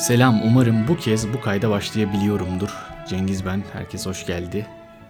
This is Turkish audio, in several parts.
Selam, umarım bu kez bu kayda başlayabiliyorumdur. Cengiz ben, herkes hoş geldi.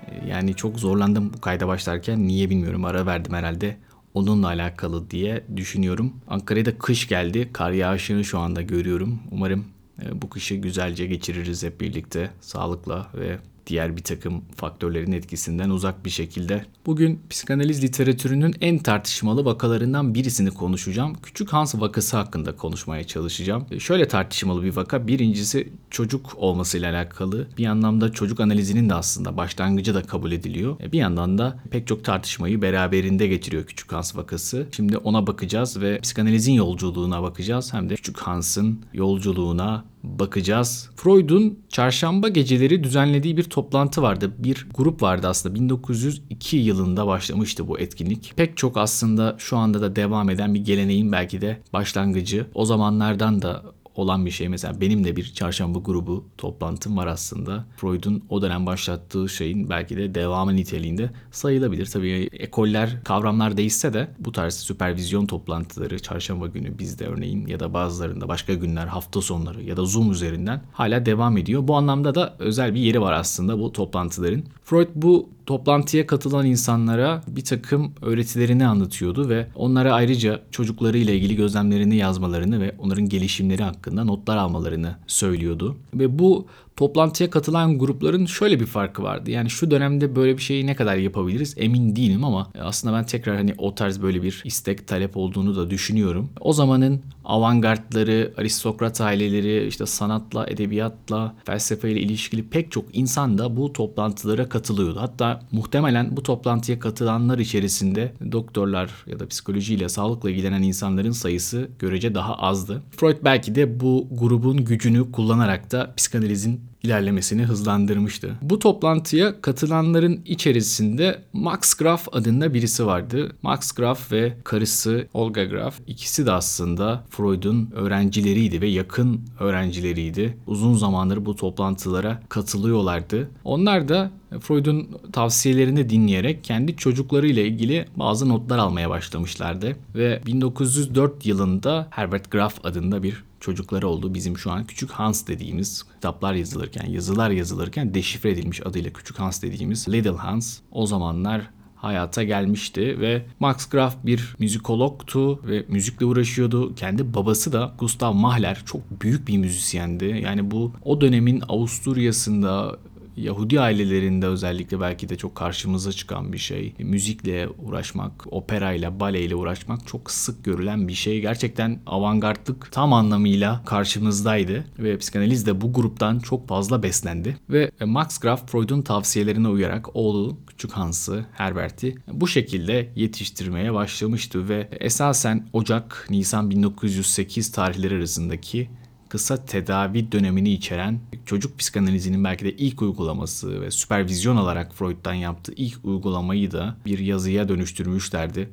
Ee, Yani çok zorlandım bu kayda başlarken, niye bilmiyorum ara verdim herhalde. Onunla alakalı diye düşünüyorum. Ankara'da kış geldi, kar yağışını şu anda görüyorum. Umarım e, bu kışı güzelce geçiririz hep birlikte, sağlıkla ve diğer bir takım faktörlerin etkisinden uzak bir şekilde. Bugün psikanaliz literatürünün en tartışmalı vakalarından birisini konuşacağım. Küçük Hans vakası hakkında konuşmaya çalışacağım. Şöyle tartışmalı bir vaka. Birincisi çocuk olmasıyla alakalı. Bir anlamda çocuk analizinin de aslında başlangıcı da kabul ediliyor. E, Bir yandan da pek çok tartışmayı beraberinde getiriyor Küçük Hans vakası. Şimdi ona bakacağız ve psikanalizin yolculuğuna bakacağız. Hem de Küçük Hans'ın yolculuğuna bakacağız. Freud'un çarşamba geceleri düzenlediği bir toplantı vardı. Bir grup vardı aslında. 1902 yılında başlamıştı bu etkinlik. Pek çok aslında şu anda da devam eden bir geleneğin belki de başlangıcı. O zamanlardan da olan bir şey. Mesela benim de bir çarşamba grubu toplantım var aslında. Freud'un o dönem başlattığı şeyin belki de devamı niteliğinde sayılabilir. Tabii ekoller, kavramlar değişse de bu tarz süpervizyon toplantıları çarşamba günü bizde örneğin ya da bazılarında başka günler, hafta sonları ya da Zoom üzerinden hala devam ediyor. Bu anlamda da özel bir yeri var aslında bu toplantıların. Freud bu toplantıya katılan insanlara bir takım öğretilerini anlatıyordu ve onlara ayrıca çocuklarıyla ilgili gözlemlerini yazmalarını ve onların gelişimleri hakkında notlar almalarını söylüyordu. Ve bu toplantıya katılan grupların şöyle bir farkı vardı. Yani şu dönemde böyle bir şeyi ne kadar yapabiliriz emin değilim ama aslında ben tekrar hani o tarz böyle bir istek talep olduğunu da düşünüyorum. O zamanın avantgardları, aristokrat aileleri, işte sanatla, edebiyatla, felsefeyle ilişkili pek çok insan da bu toplantılara katılıyordu. Hatta muhtemelen bu toplantıya katılanlar içerisinde doktorlar ya da psikolojiyle, sağlıkla ilgilenen insanların sayısı görece daha azdı. Freud belki de bu grubun gücünü kullanarak da psikanalizin ilerlemesini hızlandırmıştı. Bu toplantıya katılanların içerisinde Max Graf adında birisi vardı. Max Graf ve karısı Olga Graf ikisi de aslında Freud'un öğrencileriydi ve yakın öğrencileriydi. Uzun zamandır bu toplantılara katılıyorlardı. Onlar da Freud'un tavsiyelerini dinleyerek kendi çocuklarıyla ilgili bazı notlar almaya başlamışlardı. Ve 1904 yılında Herbert Graf adında bir çocukları oldu. Bizim şu an Küçük Hans dediğimiz kitaplar yazılırken, yazılar yazılırken deşifre edilmiş adıyla Küçük Hans dediğimiz Little Hans o zamanlar hayata gelmişti ve Max Graf bir müzikologtu ve müzikle uğraşıyordu. Kendi babası da Gustav Mahler çok büyük bir müzisyendi. Yani bu o dönemin Avusturya'sında Yahudi ailelerinde özellikle belki de çok karşımıza çıkan bir şey. Müzikle uğraşmak, operayla, baleyle uğraşmak çok sık görülen bir şey. Gerçekten avantgardlık tam anlamıyla karşımızdaydı ve psikanaliz de bu gruptan çok fazla beslendi. Ve Max Graf Freud'un tavsiyelerine uyarak oğlu Küçük Hans'ı, Herbert'i bu şekilde yetiştirmeye başlamıştı ve esasen Ocak, Nisan 1908 tarihleri arasındaki kısa tedavi dönemini içeren çocuk psikanalizinin belki de ilk uygulaması ve süpervizyon olarak Freud'dan yaptığı ilk uygulamayı da bir yazıya dönüştürmüşlerdi.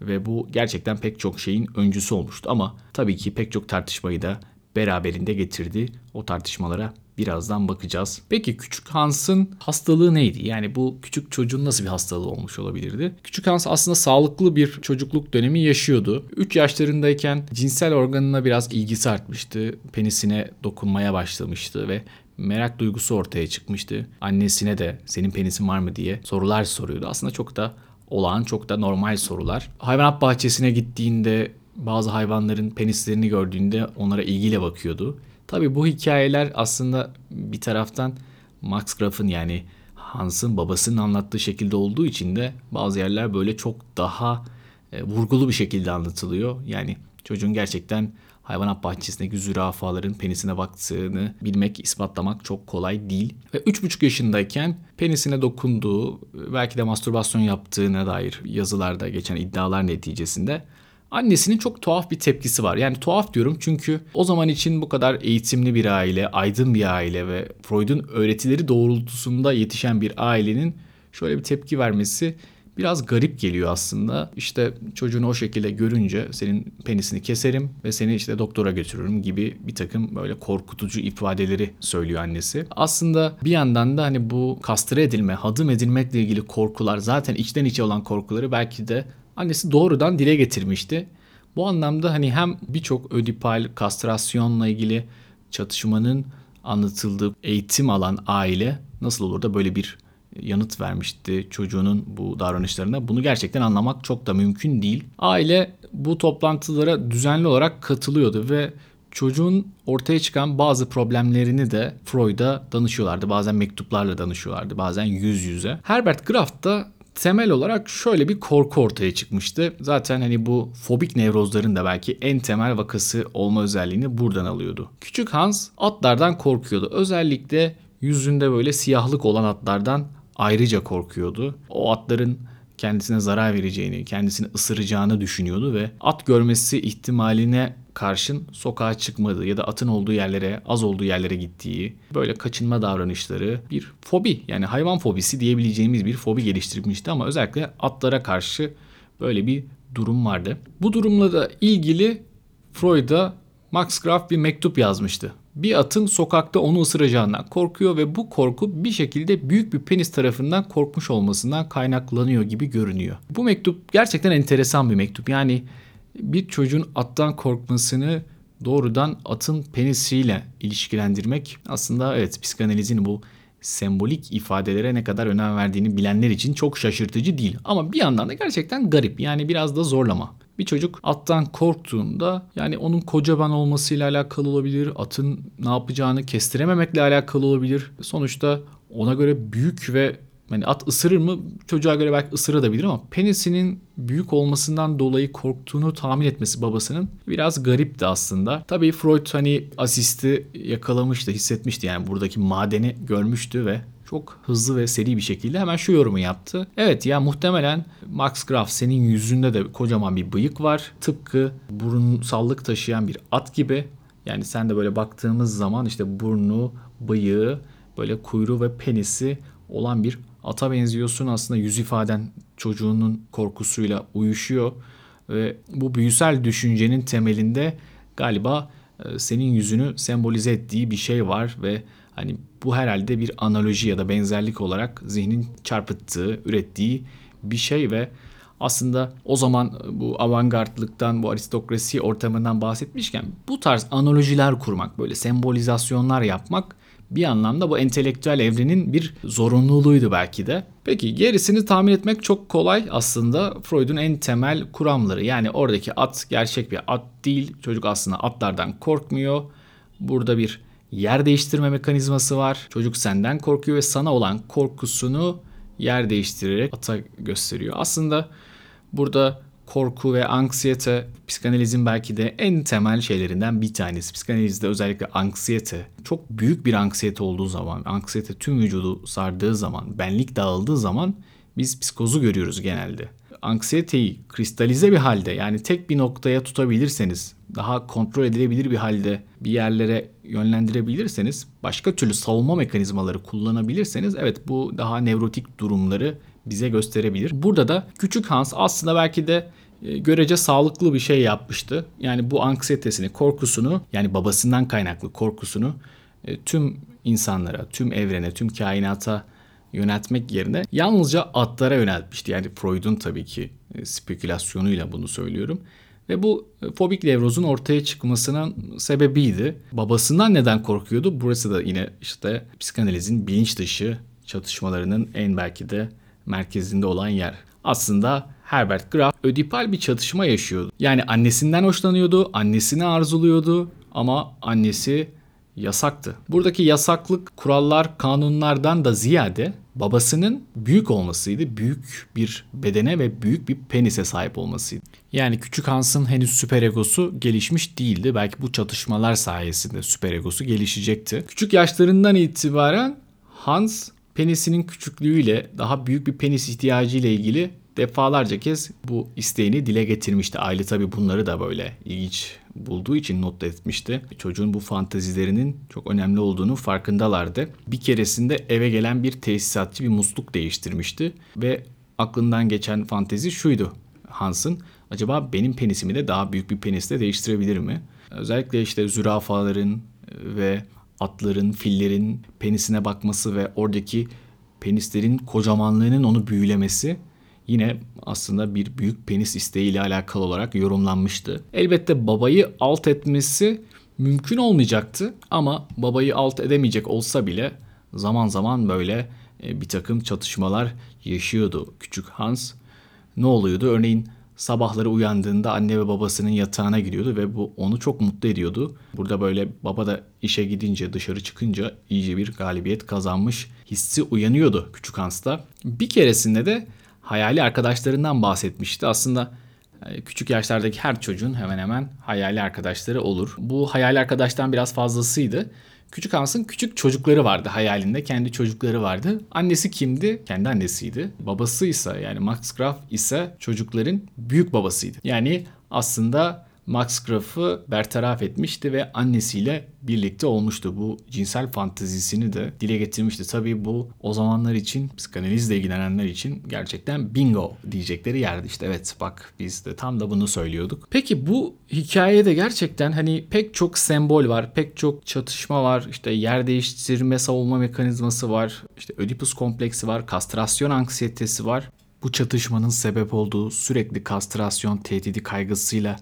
Ve bu gerçekten pek çok şeyin öncüsü olmuştu ama tabii ki pek çok tartışmayı da beraberinde getirdi. O tartışmalara birazdan bakacağız. Peki küçük Hans'ın hastalığı neydi? Yani bu küçük çocuğun nasıl bir hastalığı olmuş olabilirdi? Küçük Hans aslında sağlıklı bir çocukluk dönemi yaşıyordu. 3 yaşlarındayken cinsel organına biraz ilgisi artmıştı. Penisine dokunmaya başlamıştı ve merak duygusu ortaya çıkmıştı. Annesine de senin penisin var mı diye sorular soruyordu. Aslında çok da olağan, çok da normal sorular. Hayvanat bahçesine gittiğinde bazı hayvanların penislerini gördüğünde onlara ilgiyle bakıyordu. Tabii bu hikayeler aslında bir taraftan Max Graf'ın yani Hans'ın babasının anlattığı şekilde olduğu için de bazı yerler böyle çok daha e, vurgulu bir şekilde anlatılıyor. Yani çocuğun gerçekten hayvanat bahçesindeki zürafaların penisine baktığını bilmek, ispatlamak çok kolay değil. Ve 3,5 yaşındayken penisine dokunduğu, belki de mastürbasyon yaptığına dair yazılarda geçen iddialar neticesinde Annesinin çok tuhaf bir tepkisi var. Yani tuhaf diyorum çünkü o zaman için bu kadar eğitimli bir aile, aydın bir aile ve Freud'un öğretileri doğrultusunda yetişen bir ailenin şöyle bir tepki vermesi biraz garip geliyor aslında. İşte çocuğunu o şekilde görünce senin penisini keserim ve seni işte doktora götürürüm gibi bir takım böyle korkutucu ifadeleri söylüyor annesi. Aslında bir yandan da hani bu kastre edilme, hadım edilmekle ilgili korkular zaten içten içe olan korkuları belki de annesi doğrudan dile getirmişti. Bu anlamda hani hem birçok ödipal kastrasyonla ilgili çatışmanın anlatıldığı eğitim alan aile nasıl olur da böyle bir yanıt vermişti çocuğunun bu davranışlarına. Bunu gerçekten anlamak çok da mümkün değil. Aile bu toplantılara düzenli olarak katılıyordu ve çocuğun ortaya çıkan bazı problemlerini de Freud'a danışıyorlardı. Bazen mektuplarla danışıyorlardı, bazen yüz yüze. Herbert Graf da temel olarak şöyle bir korku ortaya çıkmıştı. Zaten hani bu fobik nevrozların da belki en temel vakası olma özelliğini buradan alıyordu. Küçük Hans atlardan korkuyordu. Özellikle yüzünde böyle siyahlık olan atlardan ayrıca korkuyordu. O atların kendisine zarar vereceğini, kendisini ısıracağını düşünüyordu ve at görmesi ihtimaline karşın sokağa çıkmadığı ya da atın olduğu yerlere, az olduğu yerlere gittiği, böyle kaçınma davranışları bir fobi yani hayvan fobisi diyebileceğimiz bir fobi geliştirmişti ama özellikle atlara karşı böyle bir durum vardı. Bu durumla da ilgili Freud'a Max Graf bir mektup yazmıştı. Bir atın sokakta onu ısıracağından korkuyor ve bu korku bir şekilde büyük bir penis tarafından korkmuş olmasından kaynaklanıyor gibi görünüyor. Bu mektup gerçekten enteresan bir mektup. Yani bir çocuğun attan korkmasını doğrudan atın penisiyle ilişkilendirmek aslında evet psikanalizin bu sembolik ifadelere ne kadar önem verdiğini bilenler için çok şaşırtıcı değil. Ama bir yandan da gerçekten garip yani biraz da zorlama. Bir çocuk attan korktuğunda yani onun kocaman olmasıyla alakalı olabilir, atın ne yapacağını kestirememekle alakalı olabilir. Sonuçta ona göre büyük ve yani at ısırır mı? Çocuğa göre belki ısırabilir ama penisinin büyük olmasından dolayı korktuğunu tahmin etmesi babasının biraz garipti aslında. Tabii Freud hani asisti yakalamıştı, hissetmişti yani buradaki madeni görmüştü ve çok hızlı ve seri bir şekilde hemen şu yorumu yaptı. Evet ya muhtemelen Max Graf senin yüzünde de kocaman bir bıyık var. Tıpkı burunsallık taşıyan bir at gibi. Yani sen de böyle baktığımız zaman işte burnu, bıyığı, böyle kuyruğu ve penisi olan bir ata benziyorsun. Aslında yüz ifaden çocuğunun korkusuyla uyuşuyor. Ve bu büyüsel düşüncenin temelinde galiba e, senin yüzünü sembolize ettiği bir şey var ve hani bu herhalde bir analoji ya da benzerlik olarak zihnin çarpıttığı, ürettiği bir şey ve aslında o zaman bu avantgardlıktan, bu aristokrasi ortamından bahsetmişken bu tarz analojiler kurmak, böyle sembolizasyonlar yapmak bir anlamda bu entelektüel evrenin bir zorunluluğuydu belki de. Peki gerisini tahmin etmek çok kolay aslında Freud'un en temel kuramları. Yani oradaki at gerçek bir at değil. Çocuk aslında atlardan korkmuyor. Burada bir yer değiştirme mekanizması var. Çocuk senden korkuyor ve sana olan korkusunu yer değiştirerek ata gösteriyor. Aslında burada korku ve anksiyete psikanalizin belki de en temel şeylerinden bir tanesi. Psikanalizde özellikle anksiyete çok büyük bir anksiyete olduğu zaman, anksiyete tüm vücudu sardığı zaman, benlik dağıldığı zaman biz psikozu görüyoruz genelde. Anksiyeteyi kristalize bir halde yani tek bir noktaya tutabilirseniz, daha kontrol edilebilir bir halde bir yerlere yönlendirebilirseniz, başka türlü savunma mekanizmaları kullanabilirseniz evet bu daha nevrotik durumları bize gösterebilir. Burada da küçük Hans aslında belki de e, görece sağlıklı bir şey yapmıştı. Yani bu anksiyetesini, korkusunu yani babasından kaynaklı korkusunu e, tüm insanlara, tüm evrene, tüm kainata yöneltmek yerine yalnızca atlara yöneltmişti. Yani Freud'un tabii ki e, spekülasyonuyla bunu söylüyorum. Ve bu fobik nevrozun ortaya çıkmasının sebebiydi. Babasından neden korkuyordu? Burası da yine işte psikanalizin bilinç dışı çatışmalarının en belki de merkezinde olan yer. Aslında Herbert Graf ödipal bir çatışma yaşıyordu. Yani annesinden hoşlanıyordu, annesini arzuluyordu ama annesi yasaktı. Buradaki yasaklık kurallar, kanunlardan da ziyade babasının büyük olmasıydı. Büyük bir bedene ve büyük bir penise sahip olmasıydı. Yani küçük Hans'ın henüz süper egosu gelişmiş değildi. Belki bu çatışmalar sayesinde süper egosu gelişecekti. Küçük yaşlarından itibaren Hans penisinin küçüklüğüyle daha büyük bir penis ihtiyacı ile ilgili defalarca kez bu isteğini dile getirmişti. Aile tabii bunları da böyle ilginç bulduğu için not etmişti. Çocuğun bu fantezilerinin çok önemli olduğunu farkındalardı. Bir keresinde eve gelen bir tesisatçı bir musluk değiştirmişti ve aklından geçen fantezi şuydu Hans'ın. Acaba benim penisimi de daha büyük bir penisle değiştirebilir mi? Özellikle işte zürafaların ve atların, fillerin penisine bakması ve oradaki penislerin kocamanlığının onu büyülemesi yine aslında bir büyük penis isteğiyle alakalı olarak yorumlanmıştı. Elbette babayı alt etmesi mümkün olmayacaktı ama babayı alt edemeyecek olsa bile zaman zaman böyle e, bir takım çatışmalar yaşıyordu küçük Hans. Ne oluyordu? Örneğin sabahları uyandığında anne ve babasının yatağına giriyordu ve bu onu çok mutlu ediyordu. Burada böyle baba da işe gidince dışarı çıkınca iyice bir galibiyet kazanmış hissi uyanıyordu küçük Hans'ta. Bir keresinde de hayali arkadaşlarından bahsetmişti. Aslında e, küçük yaşlardaki her çocuğun hemen hemen hayali arkadaşları olur. Bu hayali arkadaştan biraz fazlasıydı. Küçük Hans'ın küçük çocukları vardı hayalinde. Kendi çocukları vardı. Annesi kimdi? Kendi annesiydi. Babası ise yani Max Graf ise çocukların büyük babasıydı. Yani aslında Max Graf'ı bertaraf etmişti ve annesiyle birlikte olmuştu. Bu cinsel fantezisini de dile getirmişti. Tabii bu o zamanlar için psikanalizle ilgilenenler için gerçekten bingo diyecekleri yerdi. İşte evet bak biz de tam da bunu söylüyorduk. Peki bu hikayede gerçekten hani pek çok sembol var, pek çok çatışma var. İşte yer değiştirme savunma mekanizması var. İşte Ödipus kompleksi var, kastrasyon anksiyetesi var. Bu çatışmanın sebep olduğu sürekli kastrasyon tehdidi kaygısıyla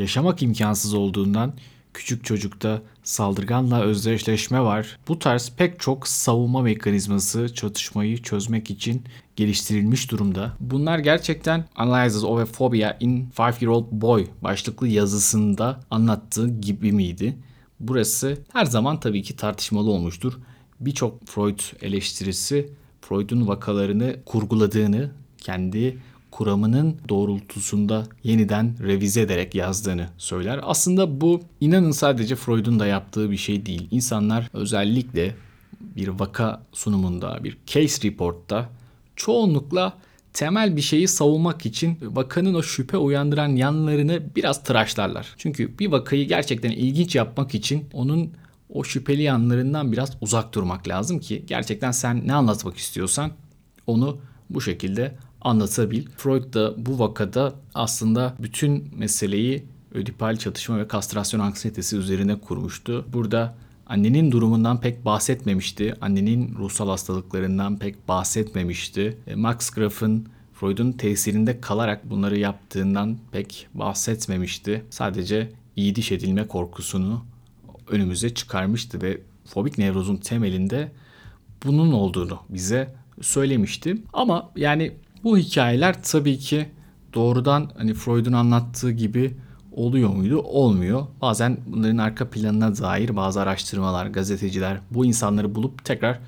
yaşamak imkansız olduğundan küçük çocukta saldırganla özdeşleşme var. Bu tarz pek çok savunma mekanizması çatışmayı çözmek için geliştirilmiş durumda. Bunlar gerçekten Analysis of a Phobia in Five Year Old Boy başlıklı yazısında anlattığı gibi miydi? Burası her zaman tabii ki tartışmalı olmuştur. Birçok Freud eleştirisi Freud'un vakalarını kurguladığını, kendi kuramının doğrultusunda yeniden revize ederek yazdığını söyler. Aslında bu inanın sadece Freud'un da yaptığı bir şey değil. İnsanlar özellikle bir vaka sunumunda, bir case report'ta çoğunlukla temel bir şeyi savunmak için vakanın o şüphe uyandıran yanlarını biraz tıraşlarlar. Çünkü bir vakayı gerçekten ilginç yapmak için onun o şüpheli yanlarından biraz uzak durmak lazım ki gerçekten sen ne anlatmak istiyorsan onu bu şekilde anlatabil. Freud da bu vakada aslında bütün meseleyi ödipal çatışma ve kastrasyon anksiyetesi üzerine kurmuştu. Burada annenin durumundan pek bahsetmemişti. Annenin ruhsal hastalıklarından pek bahsetmemişti. E, Max Graf'ın Freud'un tesirinde kalarak bunları yaptığından pek bahsetmemişti. Sadece iyi diş edilme korkusunu önümüze çıkarmıştı ve fobik nevrozun temelinde bunun olduğunu bize söylemişti. Ama yani bu hikayeler tabii ki doğrudan hani Freud'un anlattığı gibi oluyor muydu? Olmuyor. Bazen bunların arka planına dair bazı araştırmalar, gazeteciler bu insanları bulup tekrar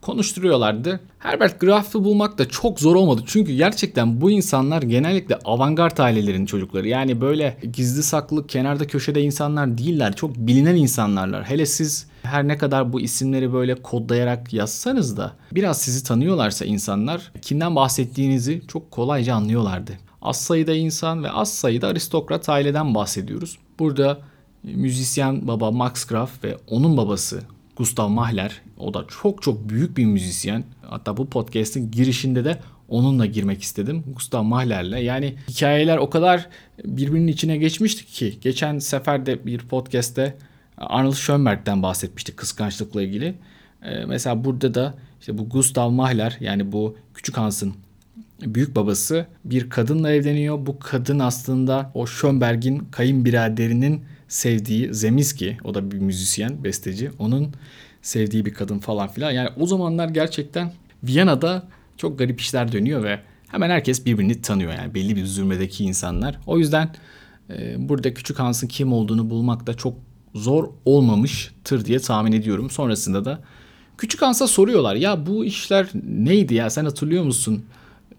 konuşturuyorlardı. Herbert Graf'ı bulmak da çok zor olmadı. Çünkü gerçekten bu insanlar genellikle avantgard ailelerin çocukları. Yani böyle gizli saklı kenarda köşede insanlar değiller. Çok bilinen insanlarlar. Hele siz her ne kadar bu isimleri böyle kodlayarak yazsanız da biraz sizi tanıyorlarsa insanlar kimden bahsettiğinizi çok kolayca anlıyorlardı. Az sayıda insan ve az sayıda aristokrat aileden bahsediyoruz. Burada müzisyen baba Max Graf ve onun babası Gustav Mahler o da çok çok büyük bir müzisyen. Hatta bu podcast'in girişinde de onunla girmek istedim. Gustav Mahler'le. Yani hikayeler o kadar birbirinin içine geçmişti ki geçen sefer de bir podcast'te Arnold Schönberg'den bahsetmiştik kıskançlıkla ilgili. Ee, mesela burada da işte bu Gustav Mahler yani bu Küçük Hans'ın büyük babası bir kadınla evleniyor. Bu kadın aslında o Schönberg'in kayınbiraderinin sevdiği Zeminski, o da bir müzisyen, besteci. Onun sevdiği bir kadın falan filan. Yani o zamanlar gerçekten Viyana'da çok garip işler dönüyor ve hemen herkes birbirini tanıyor yani belli bir zürmedeki insanlar. O yüzden e, burada Küçük Hans'ın kim olduğunu bulmak da çok zor olmamıştır diye tahmin ediyorum. Sonrasında da Küçük Hans'a soruyorlar ya bu işler neydi ya sen hatırlıyor musun?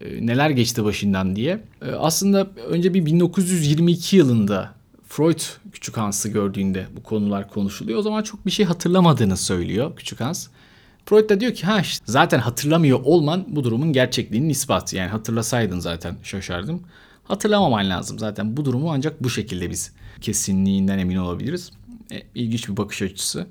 E, neler geçti başından diye. E, aslında önce bir 1922 yılında Freud Küçük Hans'ı gördüğünde bu konular konuşuluyor. O zaman çok bir şey hatırlamadığını söylüyor Küçük Hans. Freud da diyor ki ha işte zaten hatırlamıyor olman bu durumun gerçekliğinin ispatı. Yani hatırlasaydın zaten şaşardım. Hatırlamaman lazım zaten bu durumu ancak bu şekilde biz kesinliğinden emin olabiliriz. E, ilginç bir bakış açısı.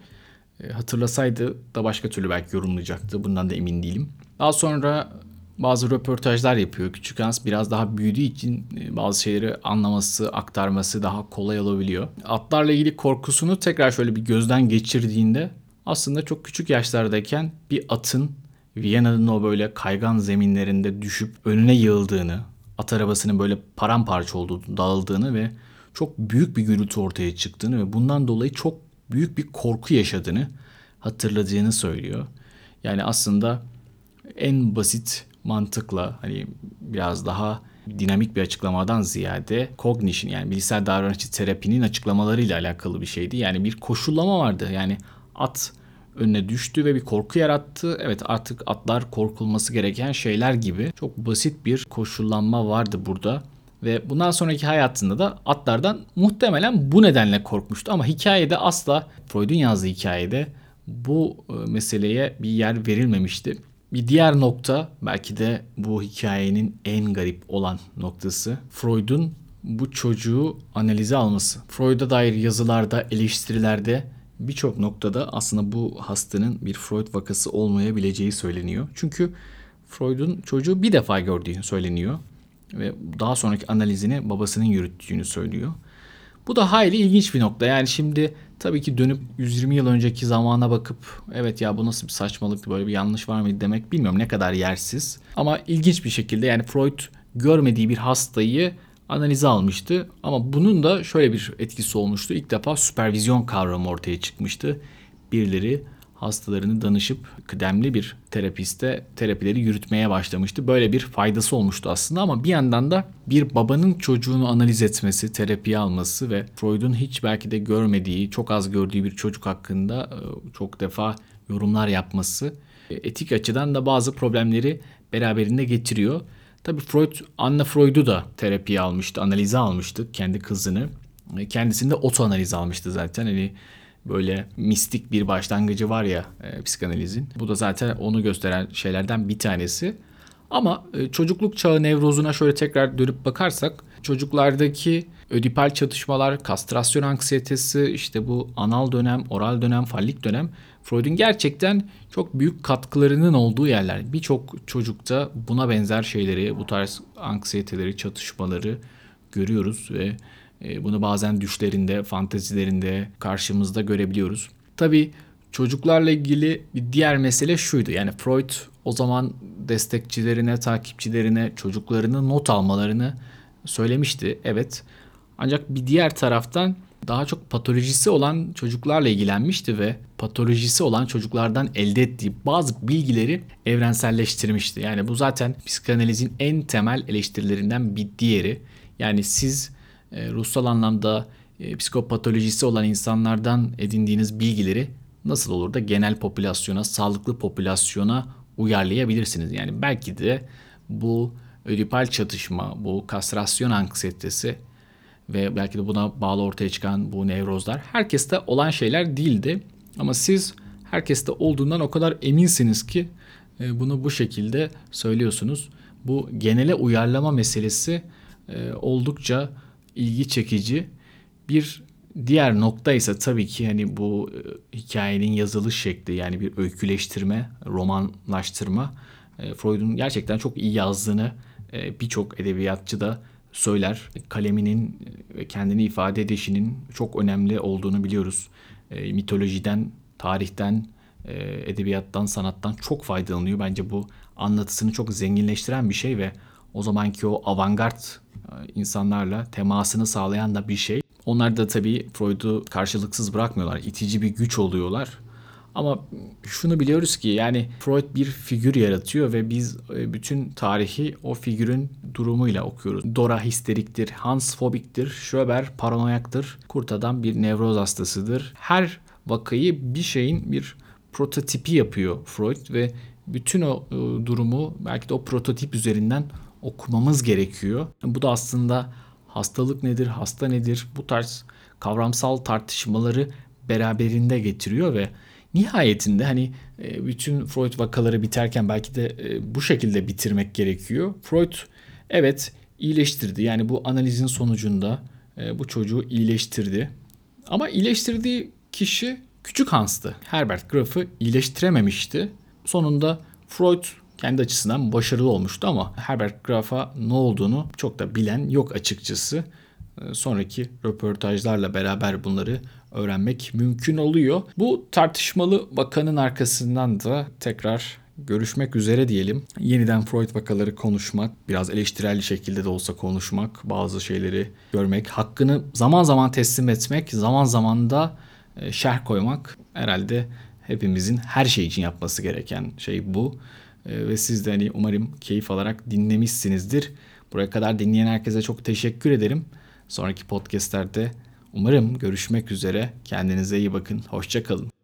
E, hatırlasaydı da başka türlü belki yorumlayacaktı. Bundan da emin değilim. Daha sonra bazı röportajlar yapıyor. Küçük Hans biraz daha büyüdüğü için e, bazı şeyleri anlaması, aktarması daha kolay olabiliyor. Atlarla ilgili korkusunu tekrar şöyle bir gözden geçirdiğinde aslında çok küçük yaşlardayken bir atın Viyana'nın o böyle kaygan zeminlerinde düşüp önüne yığıldığını, at arabasının böyle paramparça olduğunu, dağıldığını ve çok büyük bir gürültü ortaya çıktığını ve bundan dolayı çok büyük bir korku yaşadığını hatırladığını söylüyor. Yani aslında en basit mantıkla hani biraz daha dinamik bir açıklamadan ziyade cognition yani bilişsel davranışçı terapinin açıklamalarıyla alakalı bir şeydi. Yani bir koşullama vardı. Yani at önüne düştü ve bir korku yarattı. Evet artık atlar korkulması gereken şeyler gibi çok basit bir koşullanma vardı burada. Ve bundan sonraki hayatında da atlardan muhtemelen bu nedenle korkmuştu. Ama hikayede asla Freud'un yazdığı hikayede bu e, meseleye bir yer verilmemişti. Bir diğer nokta belki de bu hikayenin en garip olan noktası Freud'un bu çocuğu analize alması. Freud'a dair yazılarda, eleştirilerde birçok noktada aslında bu hastanın bir Freud vakası olmayabileceği söyleniyor. Çünkü Freud'un çocuğu bir defa gördüğü söyleniyor ve daha sonraki analizini babasının yürüttüğünü söylüyor. Bu da hayli ilginç bir nokta. Yani şimdi tabii ki dönüp 120 yıl önceki zamana bakıp evet ya bu nasıl bir saçmalıktı böyle bir yanlış var mıydı demek bilmiyorum ne kadar yersiz. Ama ilginç bir şekilde yani Freud görmediği bir hastayı analize almıştı. Ama bunun da şöyle bir etkisi olmuştu. İlk defa süpervizyon kavramı ortaya çıkmıştı. Birileri hastalarını danışıp kıdemli bir terapiste terapileri yürütmeye başlamıştı. Böyle bir faydası olmuştu aslında ama bir yandan da bir babanın çocuğunu analiz etmesi, terapiye alması ve Freud'un hiç belki de görmediği, çok az gördüğü bir çocuk hakkında e, çok defa yorumlar yapması e, etik açıdan da bazı problemleri beraberinde getiriyor. Tabii Freud, Anna Freud'u da terapiye almıştı, analize almıştı kendi kızını. E, kendisinde oto analiz almıştı zaten. Hani böyle mistik bir başlangıcı var ya e, psikanalizin. Bu da zaten onu gösteren şeylerden bir tanesi. Ama e, çocukluk çağı nevrozuna şöyle tekrar dönüp bakarsak çocuklardaki ödipal çatışmalar, kastrasyon anksiyetesi, işte bu anal dönem, oral dönem, fallik dönem Freud'un gerçekten çok büyük katkılarının olduğu yerler. Birçok çocukta buna benzer şeyleri, bu tarz anksiyeteleri, çatışmaları görüyoruz ve bunu bazen düşlerinde, fantezilerinde karşımızda görebiliyoruz. Tabii çocuklarla ilgili bir diğer mesele şuydu. Yani Freud o zaman destekçilerine, takipçilerine çocuklarını not almalarını söylemişti. Evet. Ancak bir diğer taraftan daha çok patolojisi olan çocuklarla ilgilenmişti ve patolojisi olan çocuklardan elde ettiği bazı bilgileri evrenselleştirmişti. Yani bu zaten psikanalizin en temel eleştirilerinden bir diğeri. Yani siz e, ruhsal anlamda e, psikopatolojisi olan insanlardan edindiğiniz bilgileri nasıl olur da genel popülasyona, sağlıklı popülasyona uyarlayabilirsiniz. Yani belki de bu ödipal çatışma, bu kastrasyon anksiyetesi ve belki de buna bağlı ortaya çıkan bu nevrozlar herkeste olan şeyler değildi. Ama siz herkeste olduğundan o kadar eminsiniz ki e, bunu bu şekilde söylüyorsunuz. Bu genele uyarlama meselesi oldukça ilgi çekici. Bir diğer nokta ise tabii ki hani bu e, hikayenin yazılış şekli yani bir öyküleştirme, romanlaştırma. E, Freud'un gerçekten çok iyi yazdığını e, birçok edebiyatçı da söyler. Kaleminin kendini ifade edişinin çok önemli olduğunu biliyoruz. Mitolojiden, tarihten, edebiyattan, sanattan çok faydalanıyor. Bence bu anlatısını çok zenginleştiren bir şey ve o zamanki o avantgard insanlarla temasını sağlayan da bir şey. Onlar da tabii Freud'u karşılıksız bırakmıyorlar. İtici bir güç oluyorlar. Ama şunu biliyoruz ki yani Freud bir figür yaratıyor ve biz e, bütün tarihi o figürün durumuyla okuyoruz. Dora histeriktir, Hans fobiktir, Schöber paranoyaktır, kurt adam bir nevroz hastasıdır. Her vakayı bir şeyin bir prototipi yapıyor Freud ve bütün o e, durumu belki de o prototip üzerinden okumamız gerekiyor. Bu da aslında hastalık nedir, hasta nedir bu tarz kavramsal tartışmaları beraberinde getiriyor ve nihayetinde hani e, bütün Freud vakaları biterken belki de e, bu şekilde bitirmek gerekiyor. Freud evet iyileştirdi. Yani bu analizin sonucunda e, bu çocuğu iyileştirdi. Ama iyileştirdiği kişi küçük Hans'tı. Herbert Graf'ı iyileştirememişti. Sonunda Freud kendi açısından başarılı olmuştu ama Herbert Graf'a ne olduğunu çok da bilen yok açıkçası. Ee, sonraki röportajlarla beraber bunları öğrenmek mümkün oluyor. Bu tartışmalı vakanın arkasından da tekrar görüşmek üzere diyelim. Yeniden Freud vakaları konuşmak, biraz eleştirel şekilde de olsa konuşmak, bazı şeyleri görmek, hakkını zaman zaman teslim etmek, zaman zaman da e, şerh koymak herhalde hepimizin her şey için yapması gereken şey bu. E, ve siz de hani umarım keyif alarak dinlemişsinizdir. Buraya kadar dinleyen herkese çok teşekkür ederim. Sonraki podcastlerde umarım görüşmek üzere. Kendinize iyi bakın. Hoşçakalın.